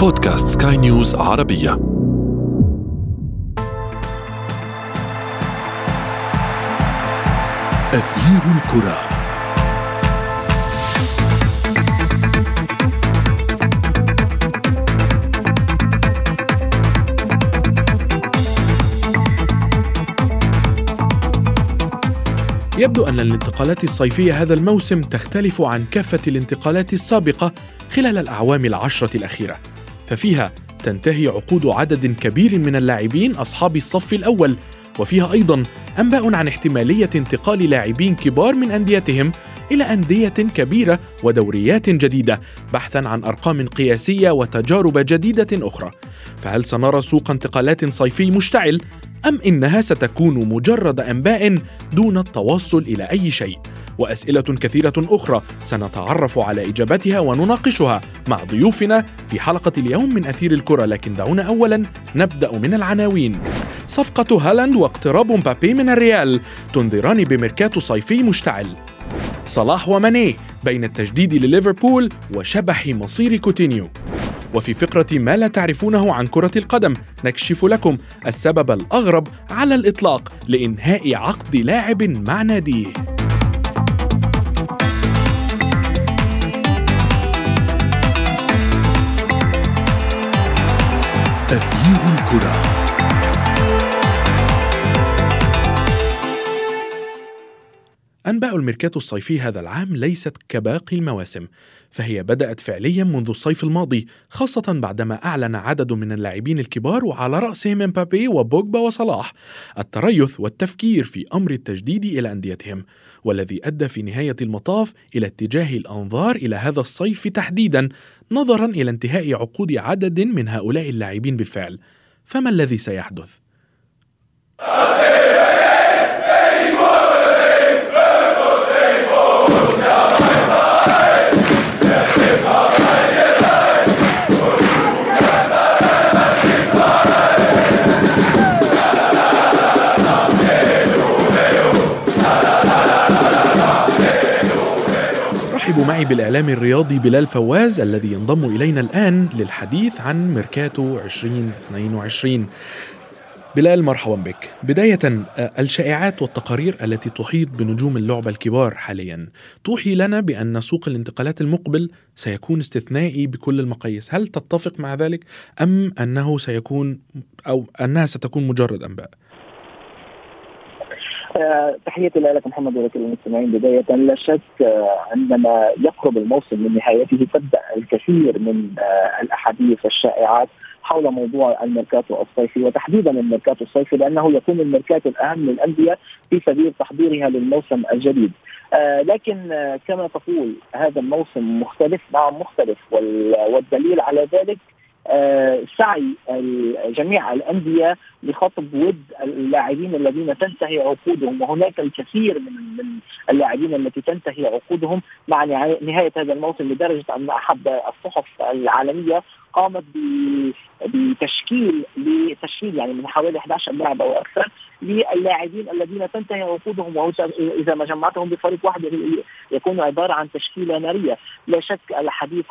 بودكاست سكاي نيوز عربية. أثير الكرة. يبدو أن الانتقالات الصيفية هذا الموسم تختلف عن كافة الانتقالات السابقة خلال الأعوام العشرة الأخيرة، ففيها تنتهي عقود عدد كبير من اللاعبين أصحاب الصف الأول، وفيها أيضا أنباء عن احتمالية انتقال لاعبين كبار من أنديتهم إلى أندية كبيرة ودوريات جديدة بحثا عن أرقام قياسية وتجارب جديدة أخرى. فهل سنرى سوق انتقالات صيفي مشتعل أم إنها ستكون مجرد أنباء دون التوصل إلى أي شيء؟ وأسئلة كثيرة أخرى. سنتعرف على إجابتها ونناقشها مع ضيوفنا في حلقة اليوم من أثير الكرة لكن دعونا أولا نبدأ من العناوين. صفقة هالاند واقتراب مبابي من الريال تنذران بميركاتو صيفي مشتعل. صلاح وماني بين التجديد لليفربول وشبح مصير كوتينيو. وفي فقرة ما لا تعرفونه عن كرة القدم نكشف لكم السبب الأغرب على الإطلاق لإنهاء عقد لاعب مع ناديه. تغيير الكرة. أنباء الميركاتو الصيفي هذا العام ليست كباقي المواسم. فهي بدأت فعليا منذ الصيف الماضي خاصة بعدما أعلن عدد من اللاعبين الكبار وعلى رأسهم مبابي وبوجبا وصلاح التريث والتفكير في أمر التجديد إلى أنديتهم والذي أدى في نهاية المطاف إلى اتجاه الأنظار إلى هذا الصيف تحديدا نظرا إلى انتهاء عقود عدد من هؤلاء اللاعبين بالفعل فما الذي سيحدث؟ يرحب معي بالإعلامي الرياضي بلال فواز الذي ينضم إلينا الآن للحديث عن ميركاتو 2022 بلال مرحبا بك. بداية الشائعات والتقارير التي تحيط بنجوم اللعبة الكبار حاليا توحي لنا بأن سوق الانتقالات المقبل سيكون استثنائي بكل المقاييس. هل تتفق مع ذلك أم أنه سيكون أو أنها ستكون مجرد أنباء؟ آه، تحياتي لك محمد ولكل المستمعين بداية لا شك آه، عندما يقرب الموسم من نهايته تبدأ الكثير من آه، الأحاديث والشائعات حول موضوع الميركاتو الصيفي وتحديدا الميركاتو الصيفي لأنه يكون الميركاتو الأهم للأندية في سبيل تحضيرها للموسم الجديد. آه لكن كما تقول هذا الموسم مختلف نعم مختلف والدليل على ذلك سعي جميع الأندية لخطب ود اللاعبين الذين تنتهي عقودهم. وهناك الكثير من من اللاعبين التي تنتهي عقودهم مع نهايه هذا الموسم لدرجة أن احد الصحف العالمية قامت بتشكيل لتشكيل يعني من حوالي 11 لاعب أو أكثر للاعبين الذين تنتهي عقودهم اذا ما جمعتهم بفريق واحد يكون عبارة عن تشكيلة نارية، لا شك الحديث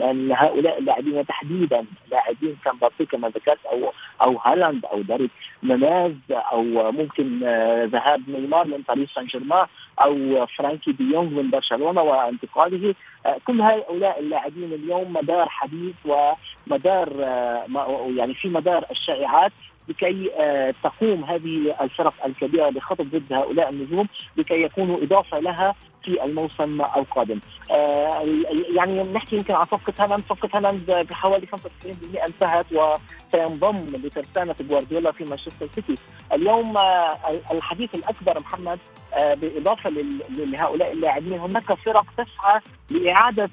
عن هؤلاء اللاعبين وتحديدا لاعبين كمبابي كما ذكرت أو أو هالاند أو داروين نونيز أو ممكن آه، ذهاب نيمار من باريس سان جيرمان. أو فرانكي دي يونغ من برشلونة وانتقاله آه، كل هؤلاء اللاعبين اليوم مدار حديث ومدار آه، يعني في مدار الشائعات لكي تقوم هذه الفرق الكبيرة بخطب ود هؤلاء النجوم لكي يكونوا إضافة لها في الموسم القادم. يعني نحكي يمكن عن صفقة هالاند، صفقة هالاند بحوالي 95% انتهت وسينضم لترسانة جوارديولا في مانشستر سيتي. اليوم الحديث الأكبر محمد بالاضافه لهؤلاء اللاعبين هناك فرق تسعى لإعادة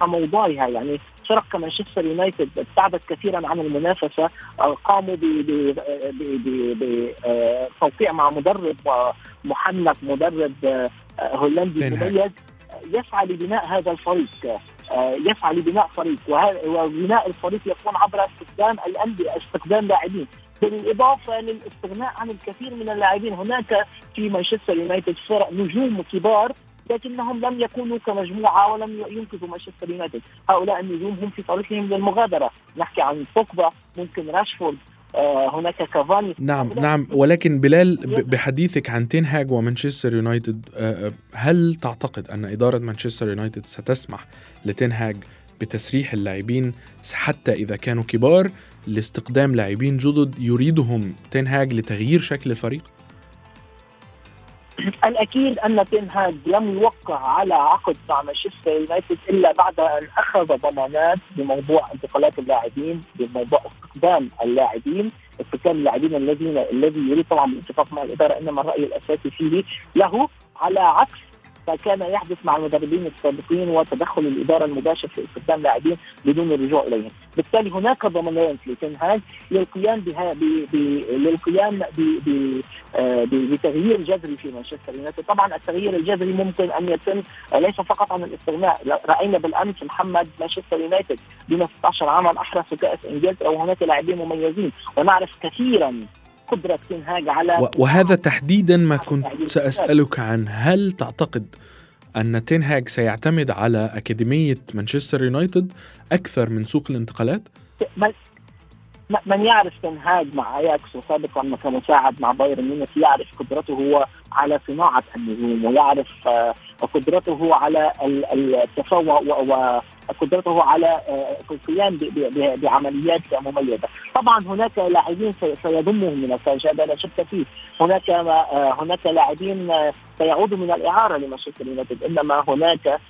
تموضعها. يعني فرق كمانشستر يونايتد ابتعدت كثيرا عن المنافسة قاموا بتوقيع مع مدرب محنك مدرب هولندي مميز. يسعى لبناء هذا الفريق يسعى لبناء فريق وبناء الفريق يكون عبر استخدام الأندية استخدام لاعبين. بالإضافة للاستغناء عن الكثير من اللاعبين. هناك في مانشستر يونايتد فرق نجوم كبار لكنهم لم يكونوا كمجموعة ولم ينقذوا مانشستر يونايتد، هؤلاء النجوم هم في طريقهم للمغادرة، نحكي عن بوكبا ممكن راشفورد آه، هناك كافاني. نعم نعم. ولكن بلال بحديثك عن تنهاج ومانشستر يونايتد آه، آه، هل تعتقد أن إدارة مانشستر يونايتد ستسمح لتنهاج بتسريح اللاعبين حتى إذا كانوا كبار؟ لاستقدام لاعبين جدد يريدهم تنهاج لتغيير شكل الفريق؟ الأكيد أن تنهاج لم يوقع على عقد مع مانشستر يونايتد إلا بعد أن أخذ ضمانات بموضوع انتقالات اللاعبين بموضوع استخدام اللاعبين استخدام اللاعبين الذين الذي يريد طبعا بالاتفاق مع الإدارة إنما الرأي الأساسي فيه له على عكس فكان يحدث مع المدربين السابقين وتدخل الإدارة المباشر في استخدام لاعبين بدون الرجوع إليهم، بالتالي هناك ضمانات لتنهاج للقيام بها للقيام آه، بتغيير جذري في مانشستر يونايتد، طبعا التغيير الجذري ممكن أن يتم ليس فقط عن الاستغناء، رأينا بالأمس محمد مانشستر يونايتد دون 16 عاما أحرز كأس إنجلترا وهناك لاعبين مميزين. ونعرف كثيرا قدرة تنهاج على وهذا تحديدا ما كنت سأسألك عنه هل تعتقد أن تنهاج سيعتمد على أكاديمية مانشستر يونايتد أكثر من سوق الانتقالات؟ من يعرف تنهاج مع أياكس وسابقا كمساعد مع بايرن ميونخ يعرف قدرته هو على صناعة النجوم ويعرف آه، قدرته على التفوق وقدرته على آه، القيام بعمليات مميزة، طبعا هناك لاعبين سيضمهم من الخارج هذا لا شك فيه، هناك آه، هناك لاعبين سيعودوا من الإعارة لمانشستر يونايتد، إنما هناك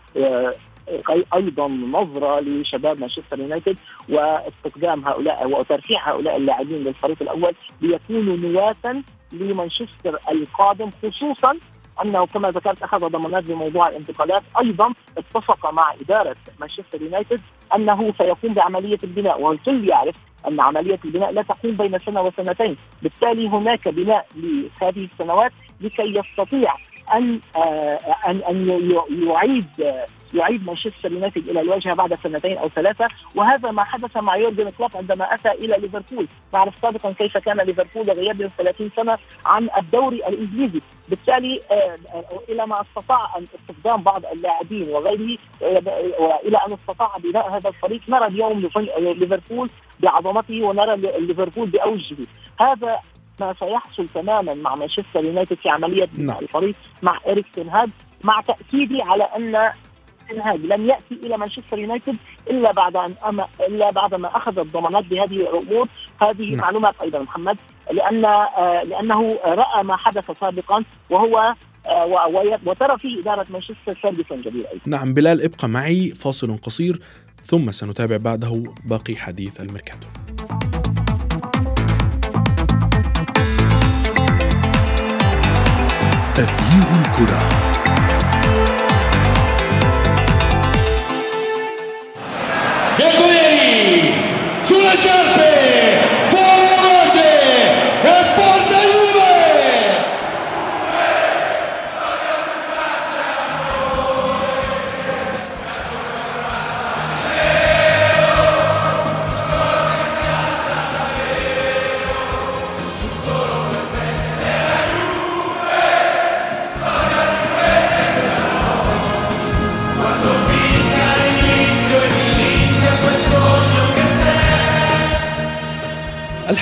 أيضا نظرة لشباب مانشستر يونايتد واستخدام هؤلاء وترشيح هؤلاء اللاعبين للفريق الأول ليكونوا نواه لمانشستر القادم خصوصا أنه كما ذكرت أخذ ضمانات بموضوع الانتقالات. أيضا اتفق مع إدارة مانشستر يونايتد أنه سيقوم بعملية البناء والكل يعرف أن عملية البناء لا تقوم بين سنة وسنتين، بالتالي هناك بناء لهذه السنوات لكي يستطيع أن آه، أن أن يعيد يعيد مانشستر يونايتد إلى الواجهه بعد سنتين أو ثلاثة. وهذا ما حدث مع يورجن كلوب عندما أتى إلى ليفربول. نعرف سابقا كيف كان ليفربول لغياب 30 سنة عن الدوري الإنجليزي. بالتالي آه، إلى ما استطاع ان استخدام بعض اللاعبين وغيره والى أن استطاع بناء هذا الفريق. نرى اليوم ليفربول بعظمته ونرى ليفربول بأوجه. هذا ما سيحصل تماما مع مانشستر يونايتد في عملية نعم. الفريق مع إريك تنهاج مع تأكيدي على أن تنهاج لم يأتي إلى مانشستر يونايتد إلا بعد أن أما إلا بعد ما أخذ الضمانات بهذه الأمور. هذه نعم. معلومات أيضا محمد لأن آه لأنه رأى ما حدث سابقا وهو آه وترى في إدارة مانشستر سادسا جديد أيضا. نعم بلال ابقى معي فاصل قصير ثم سنتابع بعده باقي حديث الميركاتو. تغيير الكرة.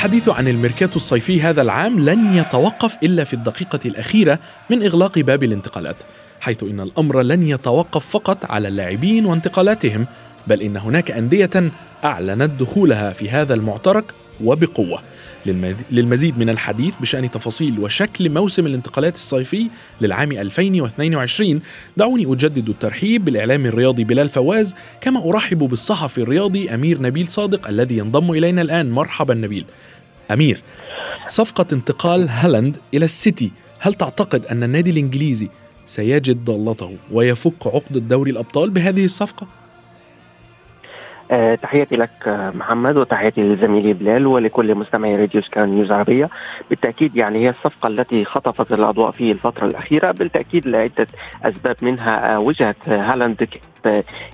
الحديث عن الميركاتو الصيفي هذا العام لن يتوقف إلا في الدقيقة الأخيرة من إغلاق باب الانتقالات حيث إن الأمر لن يتوقف فقط على اللاعبين وانتقالاتهم بل إن هناك أندية أعلنت دخولها في هذا المعترك وبقوة. للمزيد من الحديث بشأن تفاصيل وشكل موسم الانتقالات الصيفي للعام 2022 دعوني أجدد الترحيب بالاعلامي الرياضي بلال فواز كما أرحب بالصحفي الرياضي أمير نبيل صادق الذي ينضم إلينا الآن. مرحبا نبيل. أمير صفقة انتقال هالاند إلى السيتي هل تعتقد أن النادي الإنجليزي سيجد ضالته ويفك عقدة دوري الأبطال بهذه الصفقة؟ آه تحياتي لك محمد وتحياتي لزميلي بلال ولكل مستمعي راديو سكاي نيوز عربية. بالتأكيد يعني هي الصفقة التي خطفت الأضواء في الفترة الأخيرة. بالتأكيد لعدة أسباب منها وجهة هالاند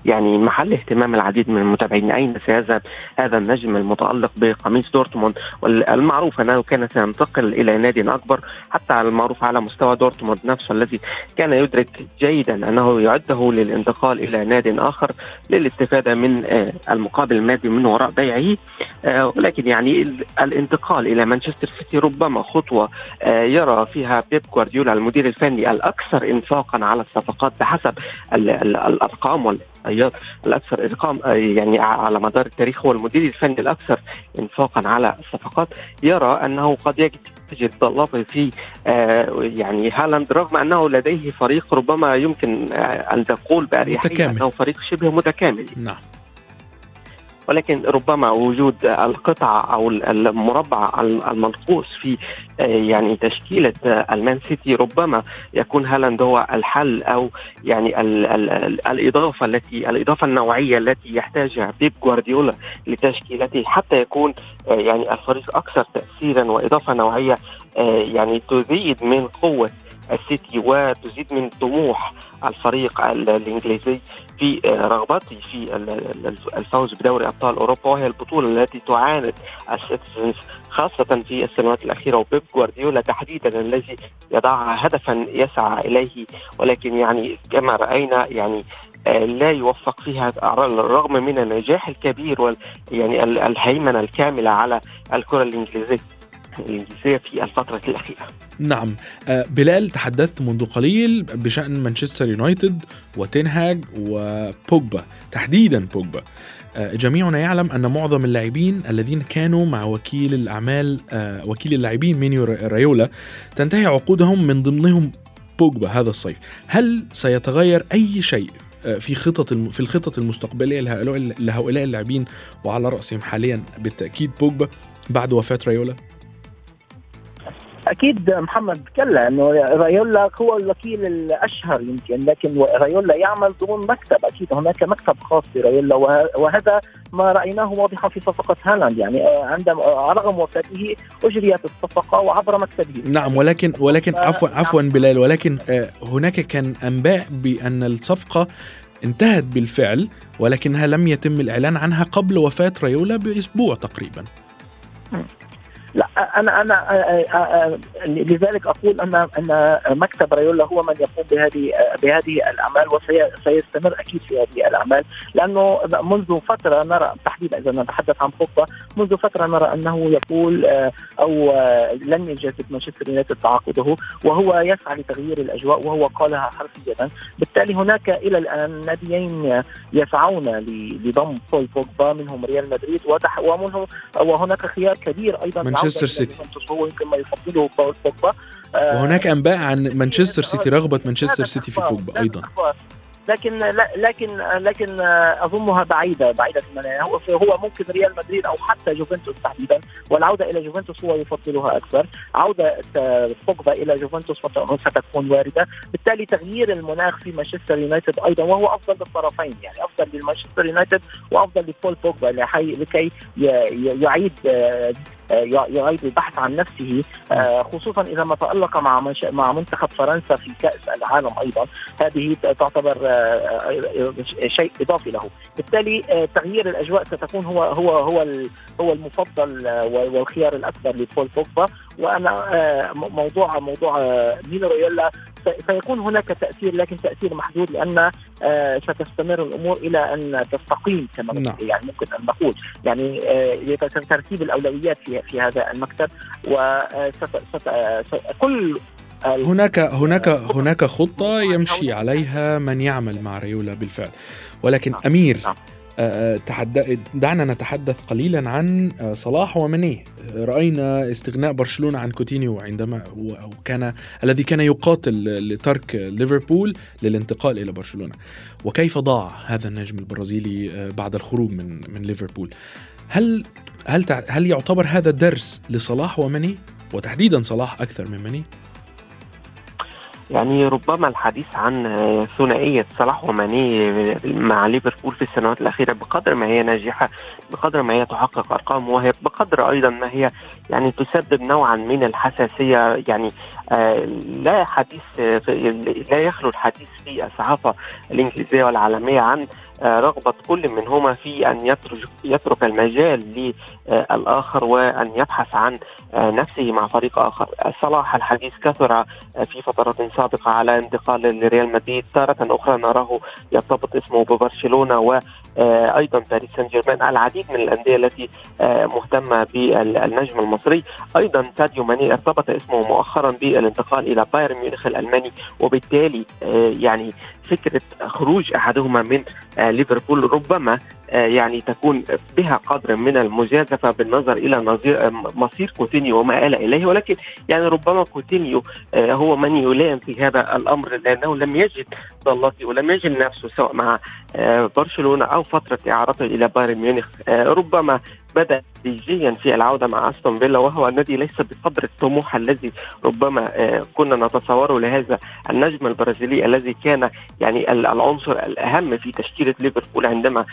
يعني محل اهتمام العديد من المتابعين. أين سيذهب هذا النجم المتألق بقميص دورتموند؟ والمعروف أنه كان سينتقل إلى نادي أكبر حتى المعروف على مستوى دورتموند نفسه الذي كان يدرك جيدا أنه يعده للانتقال إلى نادي آخر للاستفادة من آه، المقابل المادي من وراء بيعه. آه، ولكن يعني الانتقال إلى مانشستر سيتي ربما خطوة آه، يرى فيها بيب جوارديولا المدير الفني الأكثر إنفاقا على الصفقات بحسب الأرقام والإحصائيات الأكثر إرقام يعني على مدار التاريخ هو المدير الفني الأكثر إنفاقا على الصفقات. يرى أنه قد يجد تجد ضلافه في آه يعني هالاند رغم أنه لديه فريق ربما يمكن آه أن تقول بأريحية أنه فريق شبه متكامل. نعم. ولكن ربما وجود القطعة أو المربع المنقوص في آه، يعني تشكيلة ألمان سيتي ربما يكون هالاند هو الحل أو يعني ال ال ال الإضافة التي الإضافة النوعية التي يحتاجها بيب جوارديولا لتشكيلته حتى يكون آه، يعني الفريق أكثر تأثيرا وإضافة نوعية آه، يعني تزيد من قوة السيتي وتزيد من طموح الفريق الإنجليزي في رغبته في الفوز بدوري أبطال أوروبا وهي البطولة التي تعاند السيتيزنز خاصة في السنوات الأخيرة. وبيب جوارديولا تحديدا الذي يضعها هدفا يسعى إليه. ولكن يعني كما رأينا يعني آه، لا يوفق فيها الرغم من النجاح الكبير وال يعني الهيمنة الكاملة على الكرة الإنجليزية. الإنجليزية في الفترة الأخيرة. نعم آه، بلال تحدثت منذ قليل بشأن مانشستر يونايتد وتنهاج وبوجبا تحديدا بوجبا آه، جميعنا يعلم أن معظم اللاعبين الذين كانوا مع وكيل الأعمال آه، وكيل اللاعبين مينيو رايولا تنتهي عقودهم من ضمنهم بوجبا هذا الصيف هل سيتغير أي شيء في خطط في الخطط المستقبلية لهؤلاء اللاعبين وعلى رأسهم حاليا بالتأكيد بوجبا بعد وفاة رايولا؟ أكيد محمد كلا إنه رايولا هو الوكيل الأشهر يمكن لكن رايولا يعمل ضمن مكتب أكيد هناك مكتب خاص برايولا وهذا ما رأيناه واضحا في صفقة هالاند يعني آه، عندما آه، رغم وفاته أجريت الصفقة وعبر مكتبه. نعم ولكن ولكن عفوا عفوا بلال ولكن آه، هناك كان أنباء بأن الصفقة انتهت بالفعل ولكنها لم يتم الإعلان عنها قبل وفاة رايولا بأسبوع تقريبا. لا أنا أنا لذلك أقول أن أن مكتب رايولا هو من يقوم بهذه بهذه الأعمال وسيستمر أكيد في هذه الأعمال. لأنه منذ فترة نرى تحديدا إذا نتحدث عن بوجبا منذ فترة نرى أنه يقول أو لن يجدد مانشستر يونايتد تعاقده وهو يسعى لتغيير الأجواء وهو قالها حرفيا. بالتالي هناك إلى الآن ناديين يسعون لضم بول بوجبا منهم ريال مدريد ومنهم وهناك خيار كبير أيضا مانشستر سيتي. هو يمكن ما يفضله باول بوجبا. وهناك أنباء عن مانشستر سيتي رغبة مانشستر سيتي في بوجبا أيضا. لكن لكن لكن أظنها بعيدة بعيدة المنال هو هو ممكن ريال مدريد أو حتى جوفنتوس تحديدا والعودة إلى جوفنتوس هو يفضلها أكثر. عودة بوجبا إلى جوفنتوس ستكون واردة. بالتالي تغيير المناخ في مانشستر يونايتد أيضا وهو أفضل للطرفين يعني أفضل لمانشستر يونايتد وأفضل لبول بوجبا لكي يعيد يعيد البحث عن نفسه آه، خصوصا إذا ما تألق مع مع منتخب فرنسا في كأس العالم أيضا. هذه تعتبر آه، آه، شيء إضافي له. بالتالي تغيير الأجواء ستكون هو هو هو هو المفضل والخيار الاكثر لبول بوجبا. وأنا موضوع موضوع ميلو رويولا سيكون هناك تأثير لكن تأثير محدود لأن ستستمر الأمور إلى أن تستقيم كما نعم. يعني ممكن أن نقول يعني ترتيب الأولويات في في هذا المكتب وكل هناك هناك هناك خطة يمشي عليها من يعمل مع ريولا بالفعل ولكن نعم. أمير نعم. تحد... دعنا نتحدث قليلا عن صلاح ومنيه رأينا استغناء برشلونة عن كوتينيو عندما كان الذي كان يقاتل لترك ليفربول للانتقال إلى برشلونة وكيف ضاع هذا النجم البرازيلي بعد الخروج من من ليفربول هل هل هل يعتبر هذا درس لصلاح وماني وتحديدا صلاح أكثر من ماني؟ يعني ربما الحديث عن ثنائية صلاح وماني مع ليفربول في السنوات الأخيرة بقدر ما هي ناجحة بقدر ما هي تحقق أرقام وهي بقدر أيضا ما هي يعني تسبب نوعا من الحساسية. يعني آه لا حديث لا يخلو الحديث في الصحافة الإنجليزية والعالمية عن رغبة كل منهما في أن يترك, يترك المجال للآخر وأن يبحث عن آه، نفسه مع فريق آخر. صلاح الحديث كثر آه، في فترات سابقة على انتقال لريال مدريد. تارة أخرى نراه يرتبط اسمه ببرشلونة وأيضا باريس سان جيرمان العديد من الأندية التي مهتمة بالنجم المصري. أيضا ساديو ماني ارتبط اسمه مؤخرا بالانتقال إلى بايرن ميونخ الألماني وبالتالي يعني فكرة خروج أحدهما من ليفربول ربما آه، يعني تكون بها قدر من المجازفة بالنظر إلى آه، مصير كوتينيو وما آل إليه. ولكن يعني ربما كوتينيو آه، هو من يلام في هذا الأمر لأنه لم يجد ضالته ولم يجد نفسه سواء مع برشلونة أو فترة إعارته إلى بايرن ميونخ. ربما بدأ تدريجيا في العودة مع أستون فيلا وهو النادي ليس بقدر الطموح الذي ربما كنا نتصوره لهذا النجم البرازيلي الذي كان يعني العنصر الأهم في تشكيلة ليفربول عندما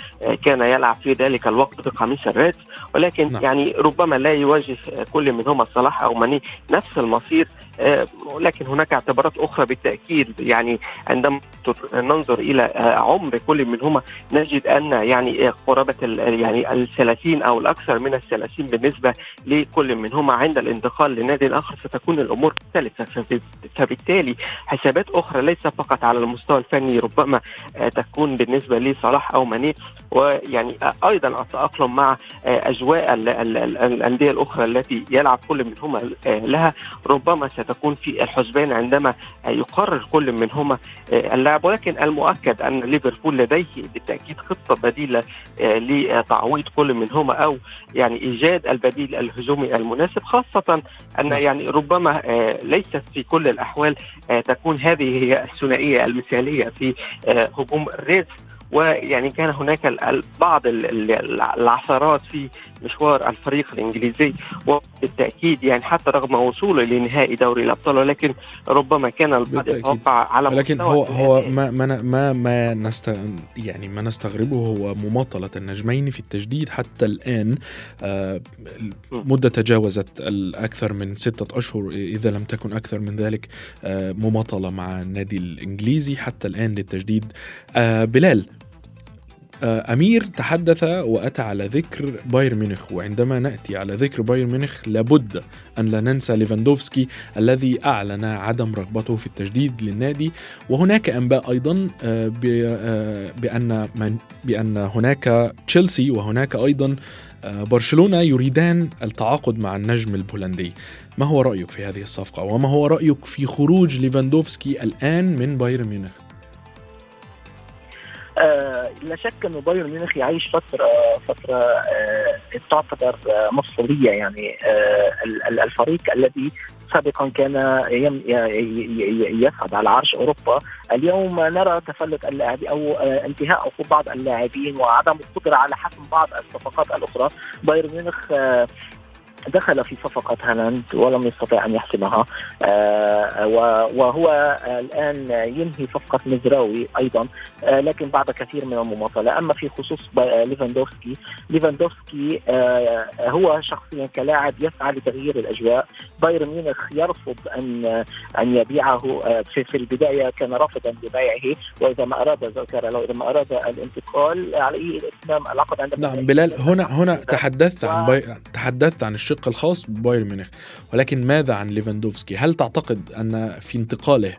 كان يلعب في ذلك الوقت بقميص الريدز ولكن نعم. يعني ربما لا يواجه كل منهما صلاح أو ماني نفس المصير آه، ولكن هناك اعتبارات أخرى بالتأكيد يعني عندما ننظر إلى آه، عمر كل منهما نجد أن يعني قرابة يعني الثلاثين أو الأكثر من الثلاثين بالنسبة لكل منهما عند الانتقال لنادي اخر ستكون الأمور مختلفه فبالتالي حسابات أخرى ليس فقط على المستوى الفني ربما آه، تكون بالنسبة لصلاح أو ماني. ويعني أيضا التاقلم مع أجواء الأندية الأخرى التي يلعب كل منهما لها. ربما ستكون في الحسبان عندما يقرر كل منهما اللعب ولكن المؤكد أن ليفربول لديه بالتأكيد خطة بديلة لتعويض كل منهما أو يعني إيجاد البديل الهجومي المناسب خاصة أن يعني ربما ليست في كل الأحوال تكون هذه هي الثنائية المثالية في هجوم الريدز ويعني كان هناك بعض العثرات في مشوار الفريق الإنجليزي وبالتأكيد يعني حتى رغم وصوله لنهائي دوري الأبطال ولكن ربما كان البعض يتوقع على لكن هو هو ما ما ما, ما نست يعني ما نستغربه هو مماطله النجمين في التجديد حتى الآن. آه مدة تجاوزت الأكثر من ستة أشهر إذا لم تكن أكثر من ذلك آه مماطله مع النادي الإنجليزي حتى الآن للتجديد. آه بلال أمير تحدث وأتى على ذكر بايرن ميونخ وعندما نأتي على ذكر بايرن ميونخ لابد أن لا ننسى ليفاندوفسكي الذي أعلن عدم رغبته في التجديد للنادي. وهناك أنباء أيضا آه، آه، بأن من بأن هناك تشيلسي وهناك أيضا برشلونة يريدان التعاقد مع النجم البولندي. ما هو رأيك في هذه الصفقة؟ وما هو رأيك في خروج ليفاندوفسكي الآن من بايرن ميونخ؟ آه لا شك إنه بايرن ميونخ يعيش فتره فترة آه تعتبر آه مفصلية يعني آه الفريق الذي سابقا كان يصعد على عرش أوروبا. اليوم نرى تفلت اللاعبين أو انتهاء عقود بعض اللاعبين وعدم القدرة على حسم بعض الصفقات الأخرى. بايرن ميونخ دخل في صفقة هالاند ولم يستطع أن يحسمها آه، وهو الآن ينهي صفقة مزراوي أيضا. آه، لكن بعد كثير من المماطلة أما في خصوص ليفاندوفسكي ليفاندوفسكي آه، هو شخصيا كلاعب يسعى لتغيير الأجواء. بايرن ميونخ يرفض أن أن يبيعه في, البداية كان رافضا لبيعه. وإذا ما أراد ذكر لو إذا ما أراد الانتقال عليه إتمام العقد عند نعم بلال هنا هنا تحدثت عن بي... تحدثت عن الشق الشق الخاص ببايرن ميونخ. ولكن ماذا عن ليفاندوفسكي؟ هل تعتقد أن في انتقاله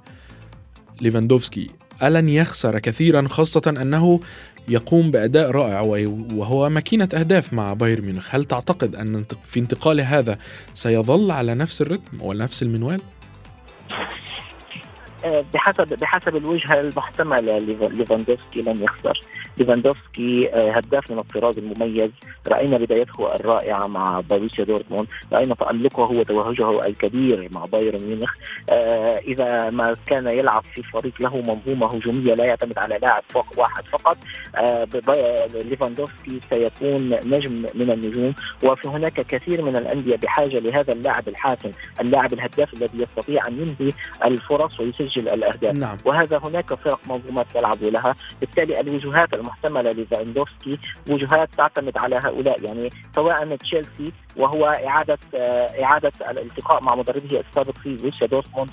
ليفاندوفسكي ألن يخسر كثيرا خاصة أنه يقوم بأداء رائع وهو ماكينة أهداف مع بايرن ميونخ؟ هل تعتقد أن في انتقاله هذا سيظل على نفس الرتم ونفس المنوال؟ بحسب بحسب الوجهه المحتمله ليفاندوفسكي لن يخسر. ليفاندوفسكي هداف من الطراز المميز. رأينا بدايته الرائعة مع بروسيا دورتموند. رأينا تألقه وتوهجه الكبير مع بايرن ميونخ. إذا ما كان يلعب في فريق له منظومه هجومية لا يعتمد على لاعب فوق واحد فقط ليفاندوفسكي سيكون نجم من النجوم. وفي هناك كثير من الأندية بحاجة لهذا اللاعب الحاسم اللاعب الهداف الذي يستطيع أن ينهي الفرص ويسجل الأهداف. نعم. وهذا هناك فرق منظومات تلعب لها. بالتالي الوجوهات المحتملة لفاندوفسكي وجوهات تعتمد على هؤلاء يعني سواء تشيلسي وهو إعادة إعادة الالتقاء مع مدربه السابق في بروسيا دورتموند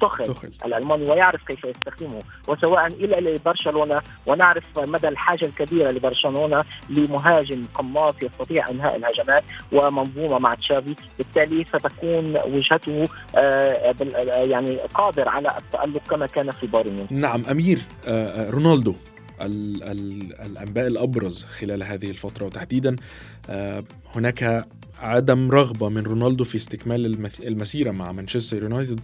تخل الألماني ويعرف كيف يستخدمه. وسواء إلى برشلونه ونعرف مدى الحاجة الكبيرة لبرشلونة لمهاجم قماص يستطيع إنهاء الهجمات ومنظومة مع تشافي. بالتالي ستكون وجهته يعني قادر على التألق كما كان في بايرن نعم أمير رونالدو. ال ال الأنباء الأبرز خلال هذه الفترة. وتحديدا هناك عدم رغبة من رونالدو في استكمال المسيرة مع مانشستر يونايتد.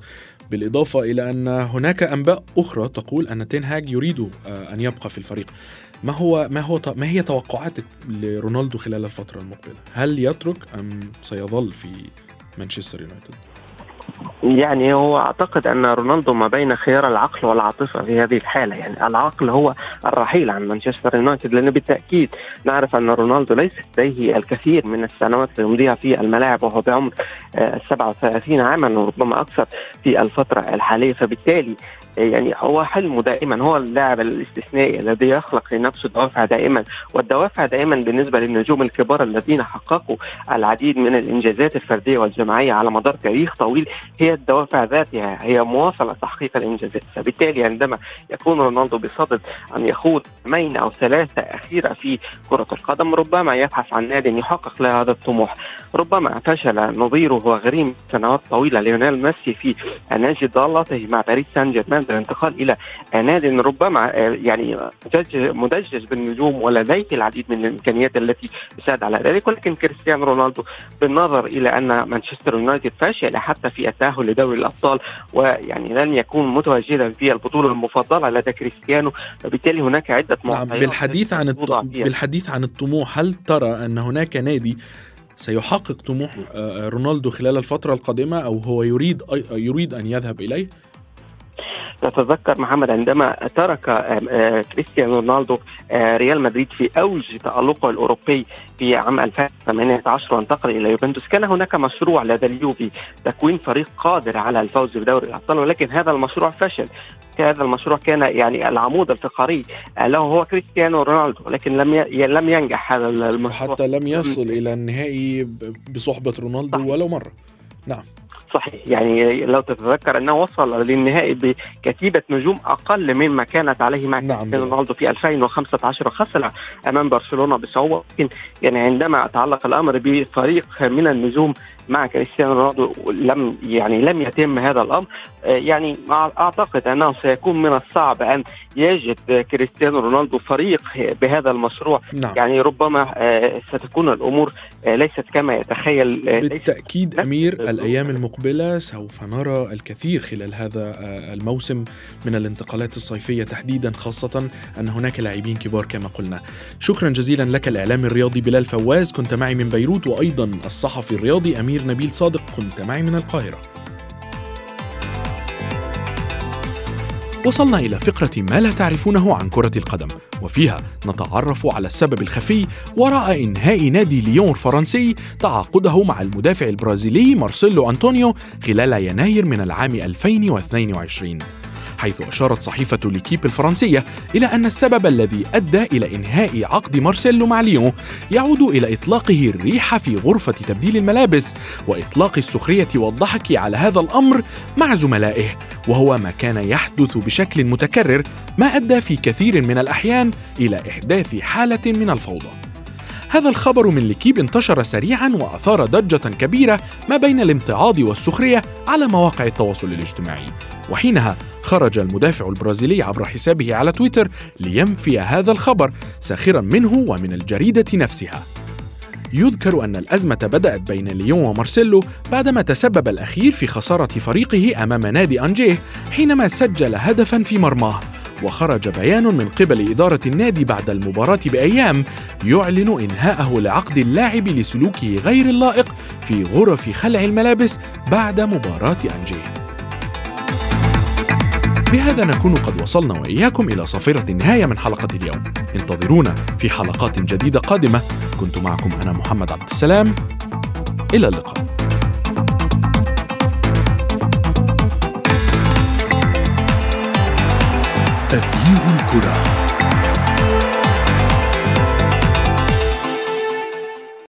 بالإضافة إلى أن هناك أنباء أخرى تقول أن تنهاج يريد أن يبقى في الفريق. ما هو ما هو ما هي توقعاتك لرونالدو خلال الفترة المقبلة؟ هل يترك أم سيظل في مانشستر يونايتد؟ يعني هو أعتقد أن رونالدو ما بين خيار العقل والعاطفة في هذه الحالة. يعني العقل هو الرحيل عن مانشستر يونايتد لأنه بالتأكيد نعرف أن رونالدو ليس لديه الكثير من السنوات يمضيها في الملاعب وهو بعمر 37 عاما وربما أكثر في الفترة الحالية. فبالتالي يعني هو حلمه دائما هو اللاعب الاستثنائي الذي يخلق لنفسه دوافع دائما. والدوافع دائما بالنسبة للنجوم الكبار الذين حققوا العديد من الإنجازات الفردية والجماعية على مدار تاريخ طويل هي الدوافع ذاتها. هي مواصلة تحقيق الإنجازات. فبالتالي عندما يكون رونالدو بصدد أن يخوض موسمين أو ثلاثة أخيرة في كرة القدم ربما يبحث عن نادي يحقق له هذا الطموح. ربما فشل نظيره وغريم سنوات طويلة ليونيل ميسي في إيجاد ضالته مع باريس سان جيرمان. بالانتقال إلى نادي ربما يعني مدجج بالنجوم ولديه العديد من الإمكانيات التي تساعد على ذلك. ولكن كريستيانو رونالدو بالنظر إلى أن مانشستر يونايتد فاشل حتى في التأهل لدوري الأبطال ويعني لن يكون متواجدا في البطولة المفضلة لدى كريستيانو. فبالتالي هناك عدة معطيات نعم بالحديث عن الط... بالحديث عن الطموح هل ترى أن هناك نادي سيحقق طموح رونالدو خلال الفترة القادمة أو هو يريد يريد أن يذهب إليه؟ تتذكر محمد عندما ترك كريستيانو رونالدو ريال مدريد في أوج تألقه الأوروبي في عام 2018 وانتقل إلى يوفنتوس. كان هناك مشروع لدى اليوفي تكوين فريق قادر على الفوز بدوري الأبطال ولكن هذا المشروع فشل. هذا المشروع كان يعني العمود الفقري له هو كريستيانو رونالدو ولكن لم لم ينجح هذا المشروع. حتى لم يصل إلى النهائي بصحبة رونالدو صحيح. ولو مرة. نعم. صحيح. يعني لو تتذكر أنه وصل للنهائي بكتيبة نجوم أقل مما كانت عليه مع نعم. رونالدو في 2015 وخسر أمام برشلونة بصعوبة. لكن يعني عندما تعلق الأمر بفريق من النجوم مع كريستيانو رونالدو لم يعني لم يتم هذا الأمر يعني أعتقد أنه سيكون من الصعب أن يجد كريستيانو رونالدو فريق بهذا المشروع. نعم. يعني ربما ستكون الأمور ليست كما يتخيل بالتاكيد ليست أمير الأيام المقبلة سوف نرى الكثير خلال هذا الموسم من الانتقالات الصيفية تحديدا خاصة أن هناك لاعبين كبار كما قلنا. شكرا جزيلا لك الاعلامي الرياضي بلال فواز. كنت معي من بيروت وأيضا الصحفي الرياضي أمير نبيل صادق. كنت معي من القاهرة. وصلنا إلى فقرة ما لا تعرفونه عن كرة القدم وفيها نتعرف على السبب الخفي وراء إنهاء نادي ليون الفرنسي تعاقده مع المدافع البرازيلي مارسيلو أنطونيو خلال يناير من العام 2022 حيث أشارت صحيفة ليكيب الفرنسية إلى أن السبب الذي أدى إلى إنهاء عقد مارسيلو مع ليون يعود إلى إطلاقه الريح في غرفة تبديل الملابس وإطلاق السخرية والضحك على هذا الأمر مع زملائه وهو ما كان يحدث بشكل متكرر ما أدى في كثير من الأحيان إلى إحداث حالة من الفوضى. هذا الخبر من لكيب انتشر سريعا وأثار ضجة كبيرة ما بين الامتعاض والسخرية على مواقع التواصل الاجتماعي وحينها خرج المدافع البرازيلي عبر حسابه على تويتر لينفي هذا الخبر ساخرا منه ومن الجريدة نفسها. يذكر أن الأزمة بدأت بين ليون ومارسيلو بعدما تسبب الأخير في خسارة فريقه أمام نادي أنجيه حينما سجل هدفا في مرماه. وخرج بيان من قبل إدارة النادي بعد المباراة بأيام يعلن إنهاءه لعقد اللاعب لسلوكه غير اللائق في غرف خلع الملابس بعد مباراة أنجيه. بهذا نكون قد وصلنا وإياكم إلى صافرة النهاية من حلقة اليوم. انتظرونا في حلقات جديدة قادمة. كنت معكم أنا محمد عبد السلام. إلى اللقاء. تغيير الكرة.